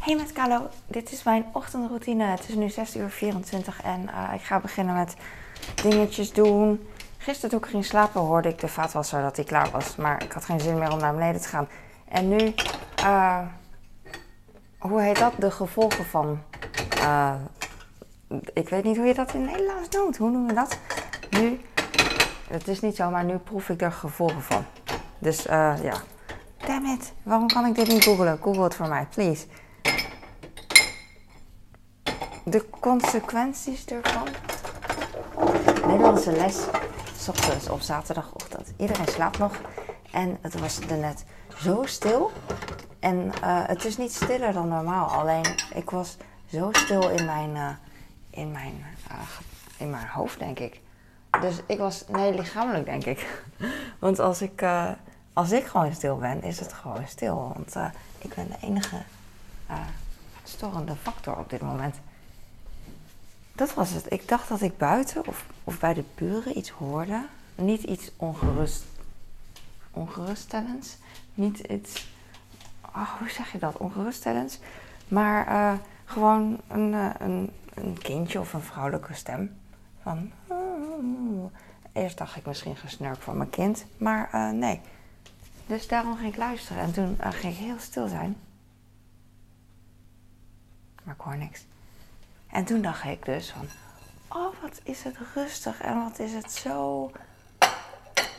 Hey met Carlo, dit is mijn ochtendroutine. Het is nu 6 uur 24 en uh, ik ga beginnen met dingetjes doen. Gisteren toen ik ging slapen hoorde ik de vaatwasser dat hij klaar was. Maar ik had geen zin meer om naar beneden te gaan. En nu, uh, hoe heet dat? De gevolgen van. Uh, ik weet niet hoe je dat in Nederlands noemt. Hoe noemen we dat? Nu, het is niet zo, maar nu proef ik er gevolgen van. Dus ja. Damn it, waarom kan ik dit niet googlen? Google het voor mij, please. De consequenties ervan. Nederlandse les, s ochtends op zaterdagochtend. Iedereen slaapt nog en het was er net zo stil. En uh, het is niet stiller dan normaal, alleen ik was zo stil in mijn, uh, in mijn, uh, in mijn hoofd, denk ik. Dus ik was, nee, lichamelijk denk ik. Want als ik, als ik gewoon stil ben, is het gewoon stil. Want ik ben de enige storende factor op dit moment. Dat was het. Ik dacht dat ik buiten of, of bij de buren iets hoorde. Niet iets ongerust, ongeruststellends. Niet iets. Oh, hoe zeg je dat? Ongeruststellends. Maar uh, gewoon een, uh, een, een, kindje of een vrouwelijke stem. Van. Uh, eerst dacht ik misschien gesnurk van mijn kind. Maar nee. Dus daarom ging ik luisteren. En toen ging ik heel stil zijn. Maar ik hoor niks. En toen dacht ik dus van, oh wat is het rustig en wat is het zo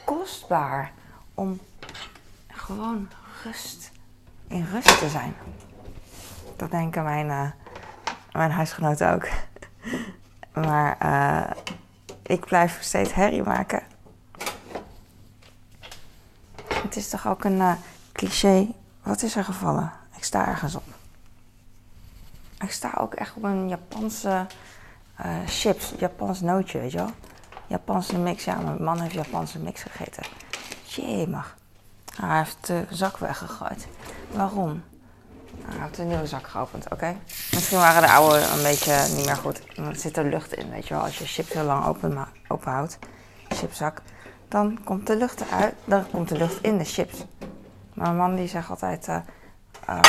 kostbaar om gewoon rust, in rust te zijn. Dat denken mijn, uh, mijn huisgenoten ook. maar uh, ik blijf steeds herrie maken. Het is toch ook een uh, cliché. Wat is er gevallen? Ik sta ergens op. Ik sta ook echt op een Japanse uh, chips, Japans nootje, weet je wel. Japanse mix, ja, mijn man heeft Japanse mix gegeten. Jemig. Ah, hij heeft de zak weggegooid. Waarom? hij heeft een nieuwe zak geopend, oké. Misschien waren de oude een beetje niet meer goed. Er zit er lucht in, weet je wel. Als je chips heel lang open, chipzak, dan komt de lucht eruit. Dan komt de lucht in de chips. Mijn man die zegt altijd... Uh,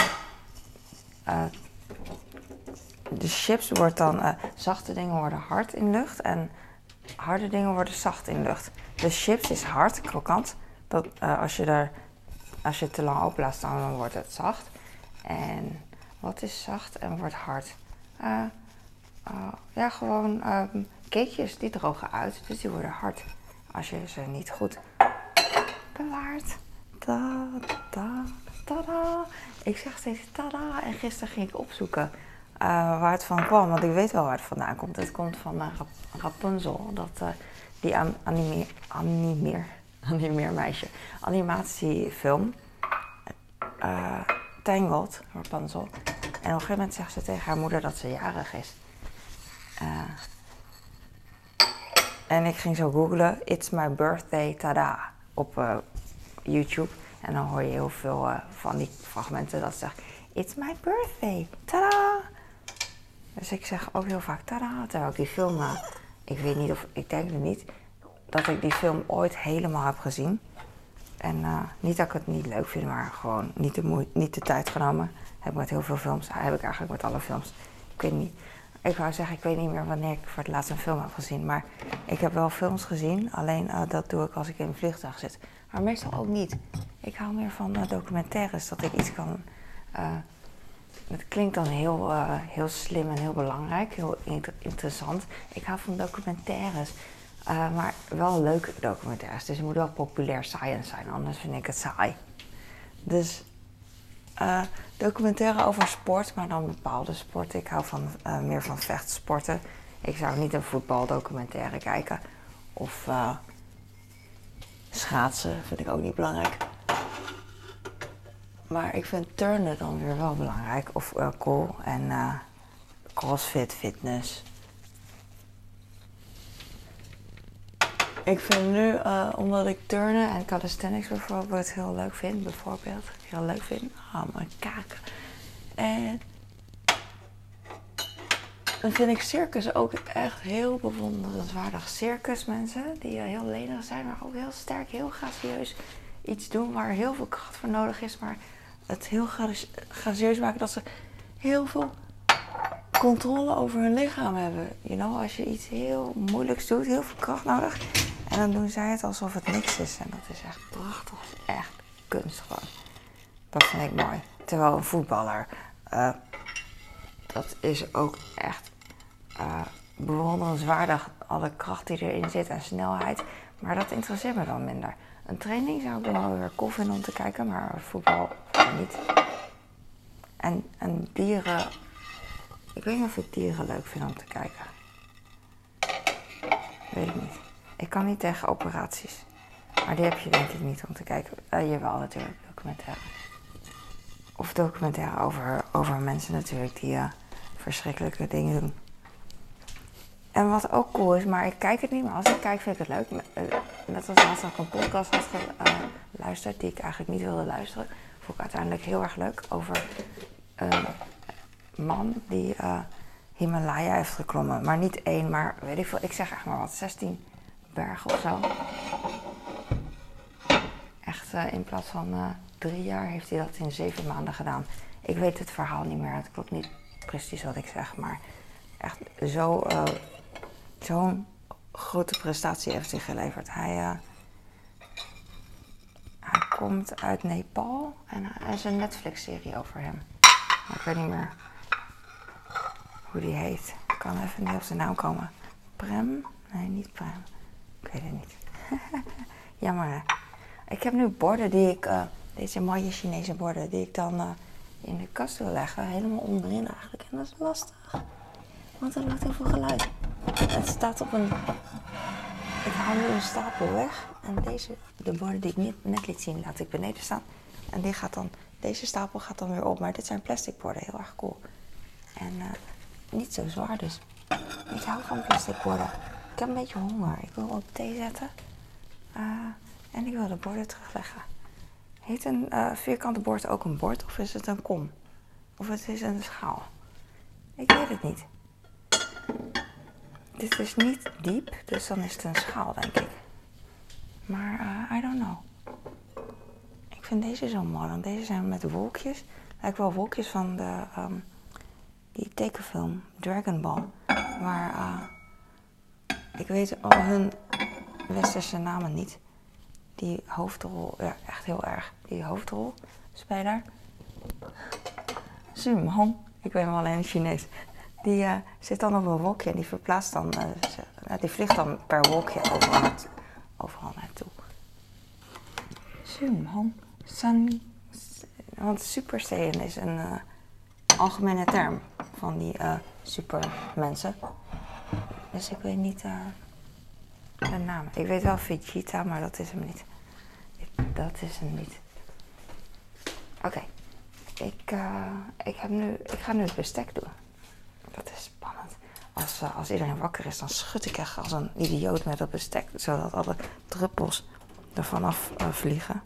de chips wordt dan, uh, zachte dingen worden hard in lucht en harde dingen worden zacht in lucht. De chips is hard, krokant. Dat, uh, als, je er, als je het te lang open laat staan, dan wordt het zacht. En wat is zacht en wordt hard? Uh, ja, gewoon um, cakejes die drogen uit, dus die worden hard. Als je ze niet goed bewaart. Ta -da, tada. Ik zeg steeds tada en gisteren ging ik opzoeken uh, waar het van kwam. Want ik weet wel waar het vandaan komt. Het komt van uh, Rapunzel. Dat, uh, die anime, animeer, animeermeisje. Animatiefilm. Tangled, Rapunzel. En op een gegeven moment zegt ze tegen haar moeder dat ze jarig is. en ik ging zo googlen. It's my birthday, tada. Op YouTube. En dan hoor je heel veel van die fragmenten dat zegt... It's my birthday, tada. Dus ik zeg ook heel vaak tada, terwijl ik die film, uh, ik weet niet of, ik denk het niet, dat ik die film ooit helemaal heb gezien. En uh, niet dat ik het niet leuk vind, maar gewoon niet de, niet de tijd genomen. Heb ik met heel veel films, heb ik eigenlijk met alle films. Ik weet niet, ik wou zeggen, ik weet niet meer wanneer ik voor het laatst een film heb gezien. Maar ik heb wel films gezien, alleen uh, dat doe ik als ik in een vliegtuig zit. Maar meestal ook niet. Ik hou meer van documentaires, dat ik iets kan het klinkt dan heel, uh, heel slim en heel belangrijk, heel interessant. Ik hou van documentaires, uh, maar wel leuke documentaires. Dus het moet wel populair science zijn, anders vind ik het saai. Dus uh, documentaire over sport, maar dan bepaalde sporten. Ik hou van, meer van vechtsporten. Ik zou niet een voetbaldocumentaire kijken. Of schaatsen vind ik ook niet belangrijk. Maar ik vind turnen dan weer wel belangrijk. Of uh, cool. En uh, crossfit, fitness. Ik vind nu, uh, omdat ik turnen en calisthenics bijvoorbeeld heel leuk vind, bijvoorbeeld, heel leuk vind, ah, mijn kaken. En dan vind ik circus ook echt heel bewonderenswaardig. Circusmensen die heel lenig zijn, maar ook heel sterk, heel gracieus iets doen waar heel veel kracht voor nodig is, maar het heel gracieus maken dat ze heel veel controle over hun lichaam hebben. You know, als je iets heel moeilijks doet, heel veel kracht nodig. En dan doen zij het alsof het niks is. En dat is echt prachtig. Echt kunst gewoon. Dat vind ik mooi. Terwijl een voetballer, uh, dat is ook echt uh, bewonderenswaardig. Alle kracht die erin zit en snelheid. Maar dat interesseert me dan minder. Een training zou ik wel weer cool vinden om te kijken, maar voetbal niet. En, en dieren, ik weet niet of ik dieren leuk vind om te kijken. Weet ik niet. Ik kan niet tegen operaties. Maar die heb je denk ik niet om te kijken. Uh, jawel natuurlijk, documentaire. Of documentaire over, over mensen natuurlijk die uh, verschrikkelijke dingen doen. En wat ook cool is, maar ik kijk het niet, maar als ik kijk vind ik het leuk. Eh, net als laatst ik een podcast had geluisterd die ik eigenlijk niet wilde luisteren. Vond ik uiteindelijk heel erg leuk. Over een man die uh, Himalaya heeft geklommen. Maar niet één, maar weet ik veel. Ik zeg echt maar wat, 16 bergen of zo. Echt uh, in plaats van drie jaar heeft hij dat in zeven maanden gedaan. Ik weet het verhaal niet meer. Het klopt niet precies wat ik zeg, maar echt zo zo'n grote prestatie heeft hij geleverd. Hij, uh, hij komt uit Nepal en er is een Netflix-serie over hem. Maar ik weet niet meer hoe die heet. Ik kan even niet op zijn naam komen. Prem? Nee, niet Prem. Ik weet het niet. Jammer hè. Ik heb nu borden die ik, uh, deze mooie Chinese borden, die ik dan uh, in de kast wil leggen. Helemaal onderin eigenlijk. En dat is lastig. Want er maakt heel veel geluid. Het staat op een. Ik haal nu een stapel weg. En deze, de borden die ik net liet zien, laat ik beneden staan. En die gaat dan, deze stapel gaat dan weer op. Maar dit zijn plastic borden, heel erg cool. En uh, niet zo zwaar dus. Ik hou van plastic borden. Ik heb een beetje honger. Ik wil op thee zetten. Uh, en ik wil de borden terugleggen. Heet een uh, vierkante bord ook een bord of is het een kom? Of het is een schaal? Ik weet het niet. Dit is niet diep, dus dan is het een schaal, denk ik. Maar uh, I don't know. Ik vind deze zo mooi, want deze zijn met wolkjes. Lijkt wel wolkjes van de, um, die tekenfilm Dragon Ball. Maar uh, ik weet al hun westerse namen niet. Die hoofdrol, ja, echt heel erg. Die hoofdrolspeler. Hong. Ik weet hem alleen in Chinees. Die uh, zit dan op een wolkje en die verplaatst dan, uh, die vliegt dan per wolkje overal, naartoe. overal naartoe. Sumhong San. Want Super Saiyan is een uh, algemene term van die supermensen. Dus ik weet niet de naam. Ik weet wel Vegeta, maar dat is hem niet. Dat is hem niet. Oké. Okay. Ik, ik, heb nu, ik ga nu het bestek doen. Spannend. Als, iedereen wakker is, dan schud ik echt als een idioot met dat bestek, zodat alle druppels er vanaf uh, vliegen.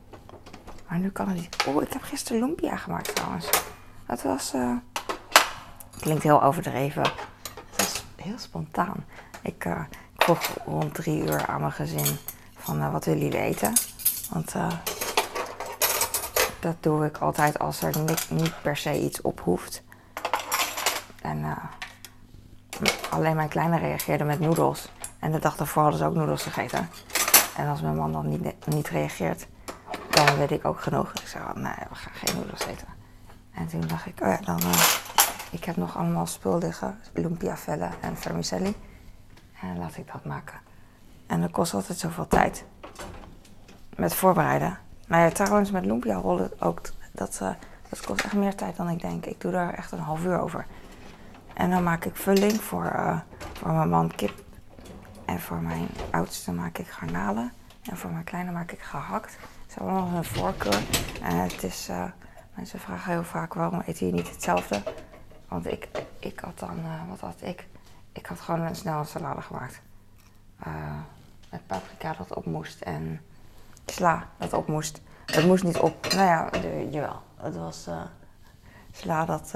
Maar nu kan het niet. Oh, ik heb gisteren lumpia gemaakt trouwens. Dat was. Uh, klinkt heel overdreven. Het was heel spontaan. Ik, uh, vroeg rond drie uur aan mijn gezin: van wat willen jullie eten? Want dat doe ik altijd als er niet, niet per se iets op hoeft. En alleen mijn kleine reageerde met noedels. En de dag daarvoor hadden ze ook noedels gegeten. En als mijn man dan niet, niet reageert, dan weet ik ook genoeg. Ik zei, oh, nee, we gaan geen noedels eten. En toen dacht ik, oh ja, dan... Uh, ik heb nog allemaal spul liggen. Lumpia vellen en vermicelli. En laat ik dat maken. En dat kost altijd zoveel tijd. Met voorbereiden. Nou ja, trouwens, met lumpia rollen ook... Dat, uh, dat kost echt meer tijd dan ik denk. Ik doe daar echt een half uur over. En dan maak ik vulling voor, uh, voor mijn man kip. En voor mijn oudste maak ik garnalen. En voor mijn kleine maak ik gehakt. Ze hebben allemaal een voorkeur. En het is, uh, mensen vragen heel vaak waarom eet je niet hetzelfde. Want ik, ik had dan, uh, wat had ik? Ik had gewoon een snelle salade gemaakt. met paprika dat op moest en sla dat op moest. Het moest niet op, nou ja, de, jawel. Het was sla dat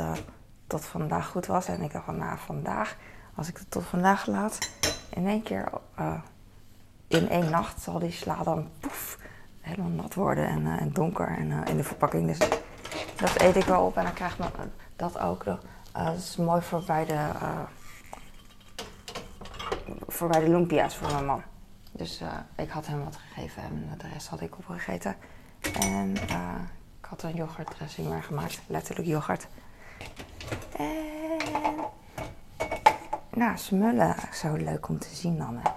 tot vandaag goed was. En ik dacht van, nou, vandaag, als ik het tot vandaag laat, in één keer, uh, in één nacht zal die sla dan poef, helemaal nat worden en, en donker en uh, in de verpakking. Dus dat eet ik wel op en dan krijgt me dat ook. Dat is mooi voor bij de, voor bij de lumpia's voor mijn man. Dus ik had hem wat gegeven en de rest had ik opgegeten. En ik had een yoghurtdressing maar gemaakt, letterlijk yoghurt. En nou, smullen, zo leuk om te zien dan. Hè.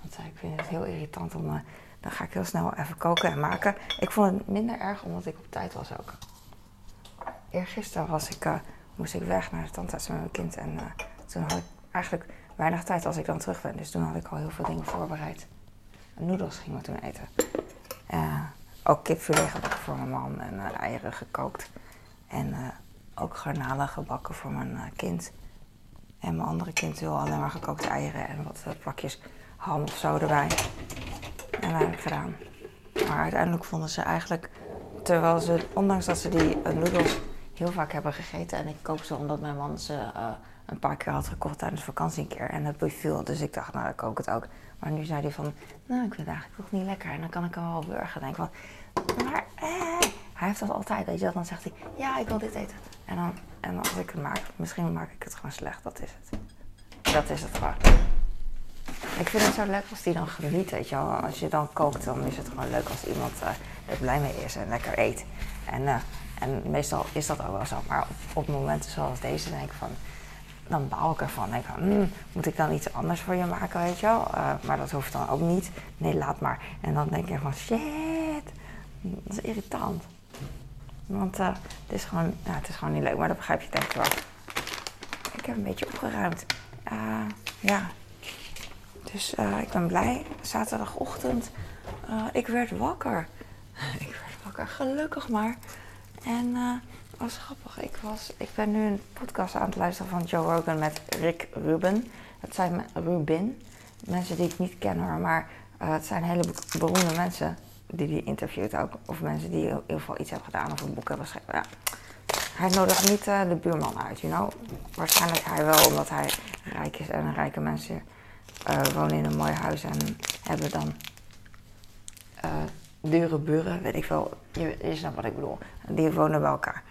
Want ik vind het heel irritant om dan ga ik heel snel even koken en maken. Ik vond het minder erg omdat ik op tijd was ook. Eergisteren was ik, uh, moest ik weg naar de tandarts met mijn kind. En toen had ik eigenlijk weinig tijd als ik dan terug ben. Dus toen had ik al heel veel dingen voorbereid. Noedels gingen we toen eten. Uh, ook kipfilet voor mijn man en eieren gekookt. En ook garnalen gebakken voor mijn kind. En mijn andere kind wil alleen maar gekookte eieren en wat plakjes ham of zo erbij. En dat heb ik gedaan. Maar uiteindelijk vonden ze eigenlijk, terwijl ze, ondanks dat ze die uh, noedels heel vaak hebben gegeten. En ik koop ze omdat mijn man ze een paar keer had gekocht tijdens vakantie een keer. En het beviel. Dus ik dacht, nou, dan kook het ook. Maar nu zei hij van, nou, ik vind het eigenlijk toch niet lekker. En dan kan ik hem wel burger. denk van, maar eh, hij heeft dat altijd, weet je wel. Dan zegt hij, ja, ik wil dit eten. En dan, en als ik het maak, misschien maak ik het gewoon slecht. Dat is het. Dat is het gewoon. Ik vind het zo leuk als die dan geniet, weet je wel. Als je dan kookt, dan is het gewoon leuk als iemand uh, er blij mee is en lekker eet. En, uh, en meestal is dat ook wel zo. Maar op, momenten zoals deze denk ik van... Dan baal ik ervan. Denk van, mm, moet ik dan iets anders voor je maken, weet je wel? Uh, maar dat hoeft dan ook niet. Nee, laat maar. En dan denk ik van, shit. Dat is irritant. Want het, is gewoon, ja, het is gewoon niet leuk. Maar dat begrijp je denk ik wel. Ik heb een beetje opgeruimd. ja, dus uh, ik ben blij. Zaterdagochtend, ik werd wakker. ik werd wakker, gelukkig maar. En was grappig. Ik, was, ik ben nu een podcast aan het luisteren van Joe Rogan met Rick Rubin. Het zijn Rubin. Mensen die ik niet ken hoor, maar het zijn hele beroemde mensen die hij interviewt ook. Of mensen die in ieder geval iets hebben gedaan of een boek hebben geschreven. Ja. Hij nodigt niet de buurman uit, you know. Waarschijnlijk hij wel, omdat hij rijk is en rijke mensen uh, wonen in een mooi huis en hebben dan uh, dure buren, weet ik wel. Je, je snapt wat ik bedoel. Die wonen bij elkaar.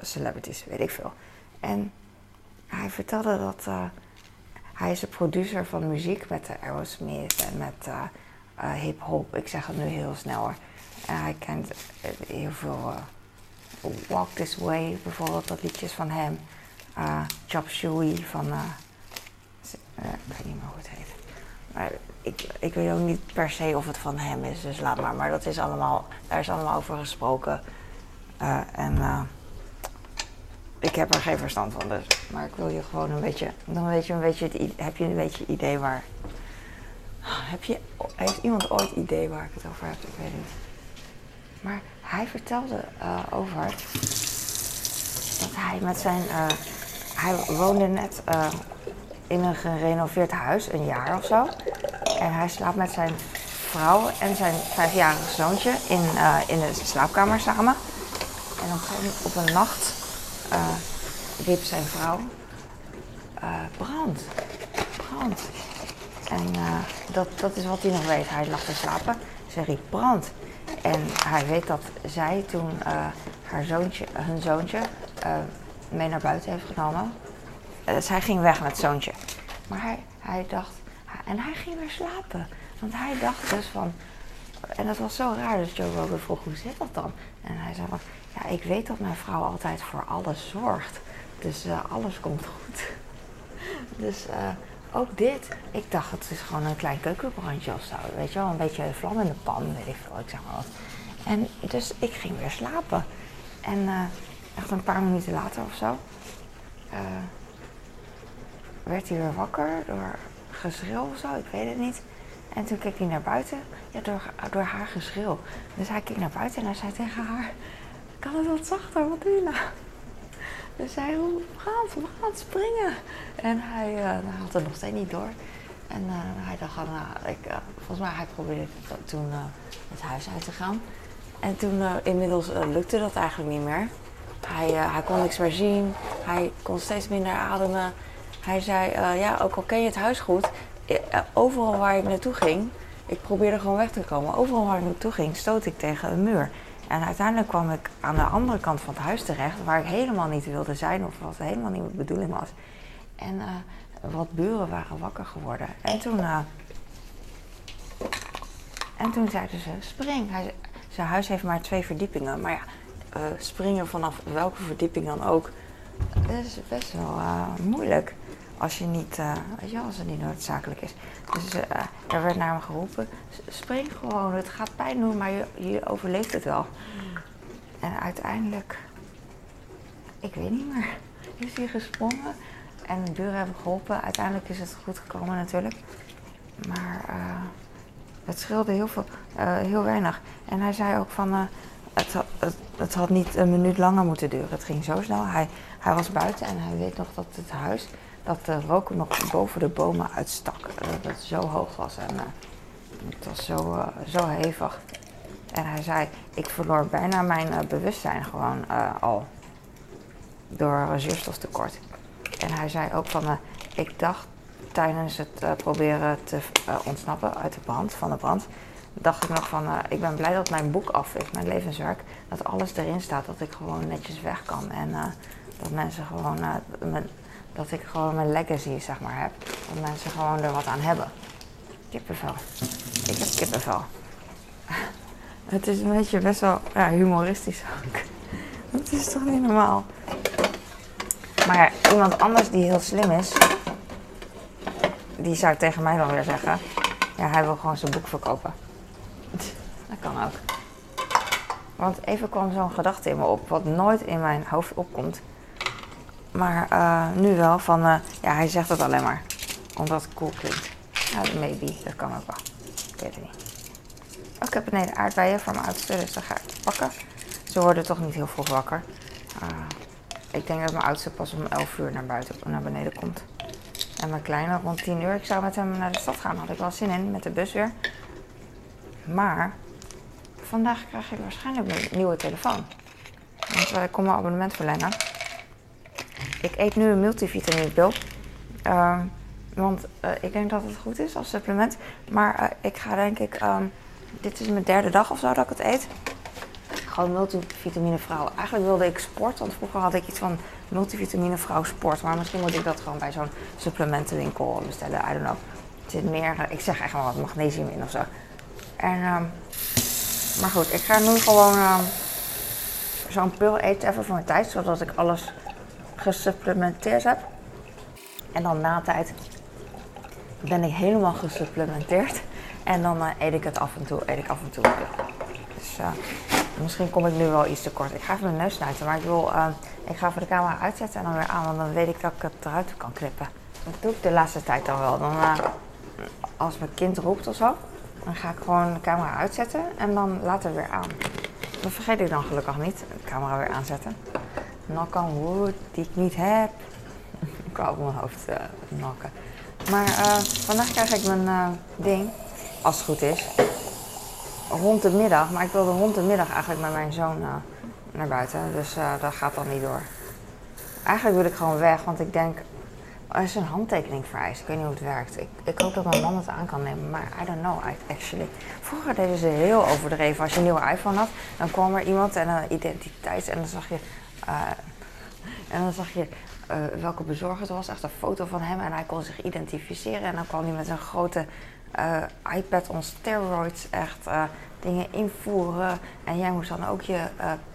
Celebrities, weet ik veel. En hij vertelde dat hij is een producer van muziek met de Aerosmith en met hip-hop. Ik zeg het nu heel snel hoor. En hij kent heel veel Walk This Way, bijvoorbeeld, dat liedjes van hem. Chop Suey van uh, ik weet niet meer hoe het heet. Maar ik, ik weet ook niet per se of het van hem is, dus laat maar. Maar dat is allemaal, daar is allemaal over gesproken. Uh, en uh, ik heb er geen verstand van, dus. Maar ik wil je gewoon een beetje, dan weet je een beetje, het, heb je een beetje idee waar. Heb je, heeft iemand ooit idee waar ik het over heb? Ik weet niet. Maar hij vertelde over dat hij met zijn. hij woonde net in een gerenoveerd huis, een jaar of zo. En hij slaapt met zijn vrouw en zijn vijfjarige zoontje in, uh, in de slaapkamer samen. En op een, op een nacht uh, riep zijn vrouw: uh, Brand, brand. En dat, dat is wat hij nog weet. Hij lag te slapen. Ze riep brand. En hij weet dat zij toen haar zoontje, hun zoontje mee naar buiten heeft genomen zij ging weg met het zoontje. Maar hij, hij dacht, en hij ging weer slapen. Want hij dacht dus van, en dat was zo raar, dus Joe Rogan vroeg, hoe zit dat dan? En hij zei van, ja, ik weet dat mijn vrouw altijd voor alles zorgt. Dus alles komt goed. dus ook dit, ik dacht het is gewoon een klein keukenbrandje of zo. Weet je wel, een beetje vlam in de pan, weet ik veel, ik zeg maar wat. En dus ik ging weer slapen. En echt een paar minuten later of zo werd hij weer wakker door geschreeuw of zo, ik weet het niet. En toen keek hij naar buiten, ja, door, door haar geschreeuw. Dus hij keek naar buiten en hij zei tegen haar: Kan het wat zachter, wat doe je nou? Dus zij roept: Brand, brand, springen. En hij, uh, had het nog steeds niet door. En uh, hij dacht: nou, ik, uh, Volgens mij hij probeerde toen het huis uit te gaan. En toen inmiddels lukte dat eigenlijk niet meer. Hij, hij kon niks meer zien, hij kon steeds minder ademen. Hij zei, ja, ook al ken je het huis goed, eh, overal waar ik naartoe ging, ik probeerde gewoon weg te komen. Overal waar ik naartoe ging, stoot ik tegen een muur. En uiteindelijk kwam ik aan de andere kant van het huis terecht, waar ik helemaal niet wilde zijn of wat helemaal niet mijn bedoeling was. En eh, wat buren waren wakker geworden. En toen, uh, en toen zeiden ze: spring. Hij, zijn huis heeft maar twee verdiepingen. Maar ja, uh, springen vanaf welke verdieping dan ook, is best wel moeilijk. Als, je niet, weet je, als het niet noodzakelijk is. Dus er werd naar me geroepen: spring gewoon, het gaat pijn doen, maar je, je overleeft het wel. En uiteindelijk, ik weet niet meer, is hij gesprongen. En de buren hebben geholpen. Uiteindelijk is het goed gekomen natuurlijk. Maar uh, het scheelde heel, veel, heel weinig. En hij zei ook van, het, het, het, had niet een minuut langer moeten duren. Het ging zo snel. Hij, hij was buiten en hij weet nog dat het huis, dat de rook nog boven de bomen uitstak. Dat het zo hoog was en het was zo, zo hevig. En hij zei, ik verloor bijna mijn bewustzijn gewoon al. Door zuurstoftekort. En hij zei ook van, ik dacht tijdens het proberen te ontsnappen uit de brand, van de brand, dacht ik nog van, ik ben blij dat mijn boek af is, mijn levenswerk, dat alles erin staat, dat ik gewoon netjes weg kan en dat mensen gewoon, mijn, dat ik gewoon mijn legacy zeg maar heb, dat mensen gewoon er wat aan hebben. Kippenvel. Ik heb kippenvel. Het is een beetje best wel ja, humoristisch ook. Dat is toch niet normaal? Maar iemand anders die heel slim is, die zou tegen mij dan weer zeggen: Ja, hij wil gewoon zijn boek verkopen. Dat kan ook. Want even kwam zo'n gedachte in me op, wat nooit in mijn hoofd opkomt. Maar uh, nu wel van, uh, ja, hij zegt het alleen maar. Omdat het cool klinkt. Ja, maybe, dat kan ook wel. Ik weet het niet. Oh, ik heb beneden aardbeien voor mijn oudste, dus dat ga ik pakken. Ze worden toch niet heel vroeg wakker. Uh, ik denk dat mijn oudste pas om 11 uur naar buiten, naar beneden komt. En mijn kleine rond 10 uur. Ik zou met hem naar de stad gaan. Had ik wel zin in met de bus weer. Maar vandaag krijg ik waarschijnlijk een nieuwe telefoon. Want ik kom mijn abonnement verlengen. Ik eet nu een multivitaminepil. Uh, want uh, ik denk dat het goed is als supplement. Maar uh, ik ga denk ik... Um, dit is mijn derde dag of zo dat ik het eet gewoon multivitamine vrouw. Eigenlijk wilde ik sport, want vroeger had ik iets van multivitamine vrouw sport. Maar misschien moet ik dat gewoon bij zo'n supplementenwinkel bestellen. I don't know. Er zit meer, ik zeg echt wel wat magnesium in of zo. En, um, maar goed, ik ga nu gewoon zo'n pil eten even voor mijn tijd, zodat ik alles gesupplementeerd heb. En dan na tijd ben ik helemaal gesupplementeerd. En dan uh, eet ik het af en toe, eet ik af en toe. Dus uh, Misschien kom ik nu wel iets te kort. Ik ga even mijn neus snuiten, maar ik wil, uh, ik ga even de camera uitzetten en dan weer aan, want dan weet ik dat ik het eruit kan knippen. Dat doe ik de laatste tijd dan wel. Dan, als mijn kind roept of zo, dan ga ik gewoon de camera uitzetten en dan later weer aan. Dat vergeet ik dan gelukkig niet, de camera weer aanzetten. Knock on wood, die ik niet heb. ik wou op mijn hoofd uh, knokken. Maar vandaag krijg ik mijn ding, als het goed is rond de middag. Maar ik wilde rond de middag eigenlijk met mijn zoon naar buiten. Dus dat gaat dan niet door. Eigenlijk wil ik gewoon weg, want ik denk... Er is een handtekening vereist. Ik weet niet hoe het werkt. Ik, ik hoop dat mijn man het aan kan nemen, maar I don't know actually. Vroeger deden ze heel overdreven. Als je een nieuwe iPhone had, dan kwam er iemand en een identiteit en dan zag je... Uh, en dan zag je uh, welke bezorger het was. Echt een foto van hem en hij kon zich identificeren. En dan kwam hij met een grote uh, iPad on steroids echt dingen invoeren. En jij moest dan ook je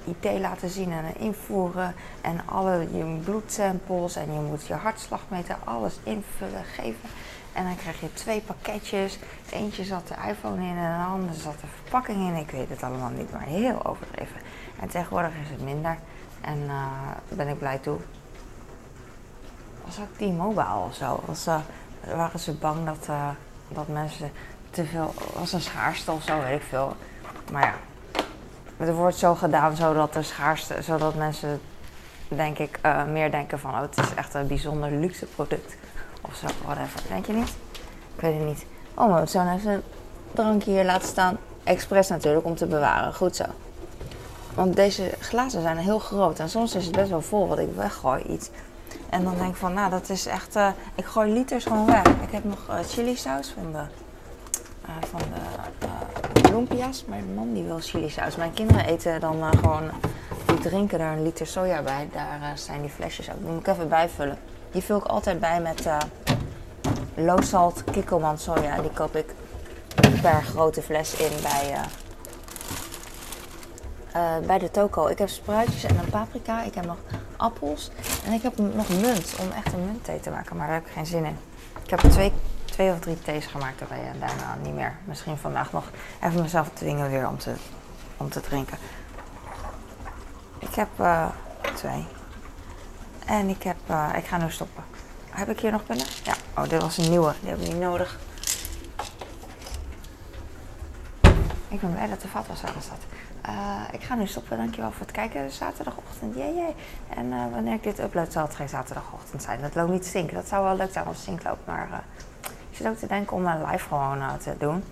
IT laten zien en invoeren. En alle je bloedsamples en je moet je hartslag meten, alles invullen, geven. En dan krijg je twee pakketjes. Eentje zat de iPhone in en de andere zat de verpakking in. Ik weet het allemaal niet, maar heel overdreven. En tegenwoordig is het minder. En daar ben ik blij toe. Was ook die mobile of zo? Was, waren ze bang dat dat mensen te veel, was een schaarste of zo, weet ik veel. Maar ja, er wordt zo gedaan zodat de schaarste, zodat mensen denk ik meer denken van oh, het is echt een bijzonder luxe product of zo, whatever. Denk je niet? Ik weet het niet. Oh, maar zo even een drankje hier laten staan. Expres natuurlijk om te bewaren. Goed zo. Want deze glazen zijn heel groot en soms is het best wel vol wat ik weggooi iets. En dan denk ik van, nou, dat is echt... Uh, ik gooi liters gewoon weg. Ik heb nog uh, chili saus van de... Uh, van de lumpia's. Mijn man die wil chili saus. Mijn kinderen eten dan gewoon, die drinken daar een liter soja bij. Daar zijn die flesjes ook. Die moet ik even bijvullen. Die vul ik altijd bij met low salt kikkelman soja. Die koop ik per grote fles in bij, bij de toko. Ik heb spruitjes en een paprika. Ik heb nog appels. En ik heb nog munt om echt een muntthee te maken. Maar daar heb ik geen zin in. Ik heb twee twee of drie thees gemaakt erbij en daarna niet meer. Misschien vandaag nog even mezelf dwingen weer om te, om te drinken. Ik heb uh, twee. En ik heb, uh, ik ga nu stoppen. Heb ik hier nog binnen? Ja. Oh, dit was een nieuwe. Die heb ik niet nodig. Ik ben blij dat de vatwas aan staat. Uh, ik ga nu stoppen. Dankjewel voor het kijken. Zaterdagochtend. Jee, jee. En uh, wanneer ik dit upload zal het geen zaterdagochtend zijn. Dat loopt niet stinken. Dat zou wel leuk zijn als het loopt. Maar uh, zit ook te denken om een live gewoon te doen.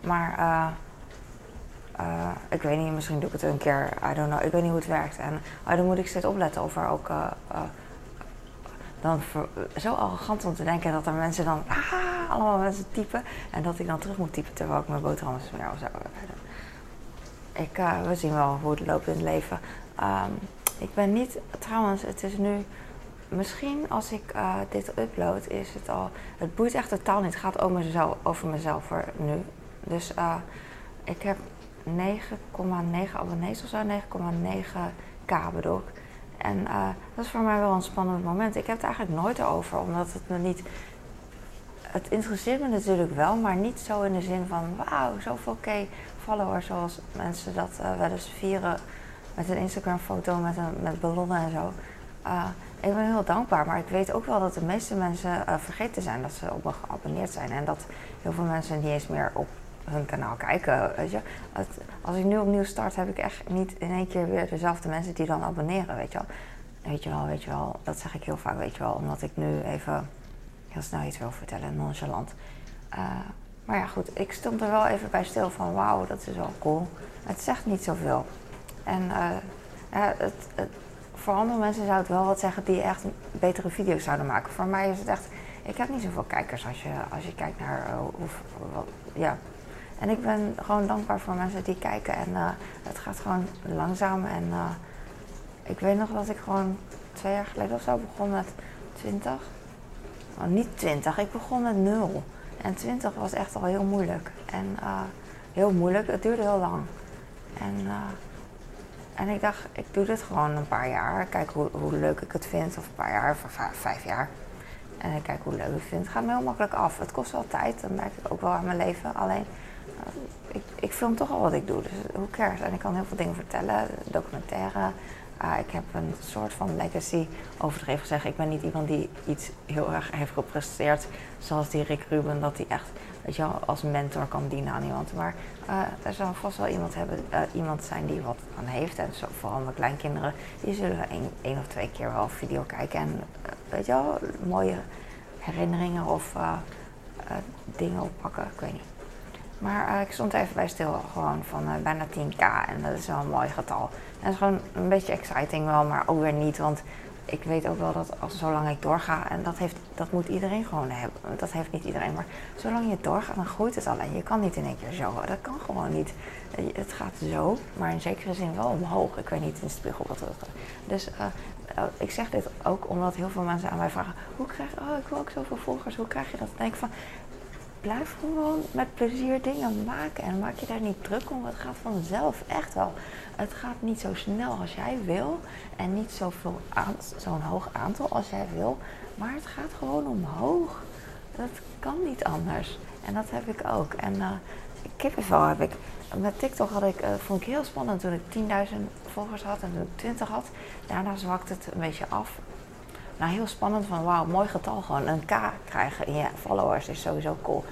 Maar ik weet niet, misschien doe ik het een keer. I don't know. Ik weet niet hoe het werkt. En dan moet ik steeds opletten of er ook. Dan zo arrogant om te denken dat er mensen dan. Ah, allemaal mensen typen. En dat ik dan terug moet typen terwijl ik mijn boterhammen smeer of zo. Ik, we zien wel hoe het loopt in het leven. Um, ik ben niet. Trouwens, het is nu misschien als ik uh, dit upload, is het al. Het boeit echt totaal niet. Het gaat over mezelf, over mezelf voor nu. Dus uh, ik heb 9,9 abonnees of zo, 9,9k bedoel. En uh, dat is voor mij wel een spannend moment. Ik heb het eigenlijk nooit over, omdat het me niet. Het interesseert me natuurlijk wel, maar niet zo in de zin van wauw, zoveel k followers zoals mensen dat wel eens vieren met een Instagram foto met, een, met ballonnen en zo. Uh, ik ben heel dankbaar, maar ik weet ook wel dat de meeste mensen uh, vergeten zijn dat ze op me geabonneerd zijn. En dat heel veel mensen niet eens meer op hun kanaal kijken. Weet je? Het, als ik nu opnieuw start, heb ik echt niet in één keer weer dezelfde mensen die dan abonneren. Weet je wel. Weet je wel, weet je wel. Dat zeg ik heel vaak, weet je wel. Omdat ik nu even heel snel iets wil vertellen, nonchalant. Uh, maar ja, goed. Ik stond er wel even bij stil van, wauw, dat is wel cool. Het zegt niet zoveel. En uh, ja, het, het voor andere mensen zou het wel wat zeggen die echt betere video's zouden maken. Voor mij is het echt, ik heb niet zoveel kijkers als je, als je kijkt naar uh, wat, ja. En ik ben gewoon dankbaar voor mensen die kijken en uh, het gaat gewoon langzaam. En uh, ik weet nog dat ik gewoon twee jaar geleden of zo begon met 20. Oh, niet 20, ik begon met 0. En 20 was echt al heel moeilijk. En heel moeilijk, het duurde heel lang. En en ik dacht, ik doe dit gewoon een paar jaar. Kijk hoe, leuk ik het vind. Of een paar jaar, of vijf jaar. En ik kijk hoe leuk ik het vind. Het gaat me heel makkelijk af. Het kost wel tijd. Dat merk ik ook wel aan mijn leven. Alleen, ik, ik film toch al wat ik doe. Dus hoe cares? En ik kan heel veel dingen vertellen. Documentaire. Uh, ik heb een soort van legacy. Overdreven gezegd, ik ben niet iemand die iets heel erg heeft gepresteerd. Zoals die Rick Ruben, dat hij echt weet je als mentor kan dienen aan iemand. Maar uh, er zal vast wel iemand, hebben, uh, iemand zijn die wat aan heeft. En vooral mijn kleinkinderen, die zullen één, of twee keer wel video kijken. En uh, weet je wel, mooie herinneringen of dingen oppakken. Ik weet niet. Maar ik stond even bij stil, gewoon van bijna 10k. En dat is wel een mooi getal. En dat is gewoon een beetje exciting wel, maar ook weer niet. Want ik weet ook wel dat als, zolang ik doorga, en dat, heeft, dat moet iedereen gewoon hebben. Dat heeft niet iedereen, maar zolang je doorgaat, dan groeit het alleen. Je kan niet in één keer zo. Dat kan gewoon niet. Het gaat zo, maar in zekere zin wel omhoog. Ik weet niet in de spiegel wat het Dus ik zeg dit ook omdat heel veel mensen aan mij vragen: hoe krijg je, oh, ik wil ook zoveel volgers, hoe krijg je dat? Dan denk ik van. Blijf gewoon met plezier dingen maken en maak je daar niet druk om. Het gaat vanzelf, echt wel. Het gaat niet zo snel als jij wil en niet zo'n hoog aantal als jij wil, maar het gaat gewoon omhoog. Dat kan niet anders. En dat heb ik ook. En uh, kippenvel heb ik. Met TikTok had ik, uh, vond ik heel spannend toen ik 10.000 volgers had en toen ik 20 had. Daarna zwakt het een beetje af. Nou, heel spannend van wauw, mooi getal gewoon. Een K krijgen in je followers is sowieso cool.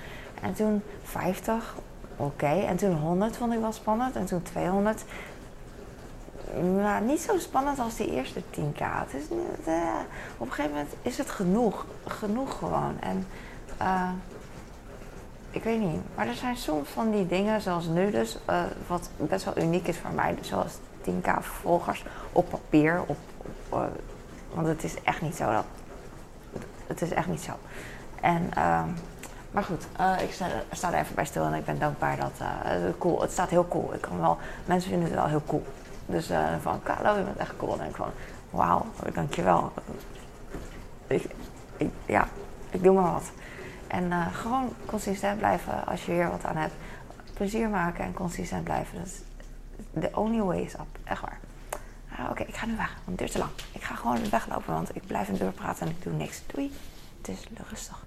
En toen 50, oké. En toen 100 vond ik wel spannend. En toen 200 nou, niet zo spannend als die eerste 10k. Het is, uh, op een gegeven moment is het genoeg. Genoeg gewoon. En uh, ik weet niet. Maar er zijn soms van die dingen zoals nu dus, uh, wat best wel uniek is voor mij. Zoals 10k volgers op papier. Op want het is echt niet zo dat. Het is echt niet zo. En Maar goed, eh, ik sta, er even bij stil en ik ben dankbaar dat eh, het cool. Het staat heel cool. Ik kan wel, mensen vinden het wel heel cool. Dus uh, van, Carlo, je bent echt cool. Denk ik van, wauw, dankjewel. Ik, ik, ja, ik doe maar wat. En gewoon consistent blijven als je hier wat aan hebt. Plezier maken en consistent blijven. Dat is the only way is up. Echt waar. Oké, ik ga nu weg, want het duurt te lang. Ik ga gewoon weglopen, want ik blijf in deur praten en ik doe niks. Doei. Het is rustig.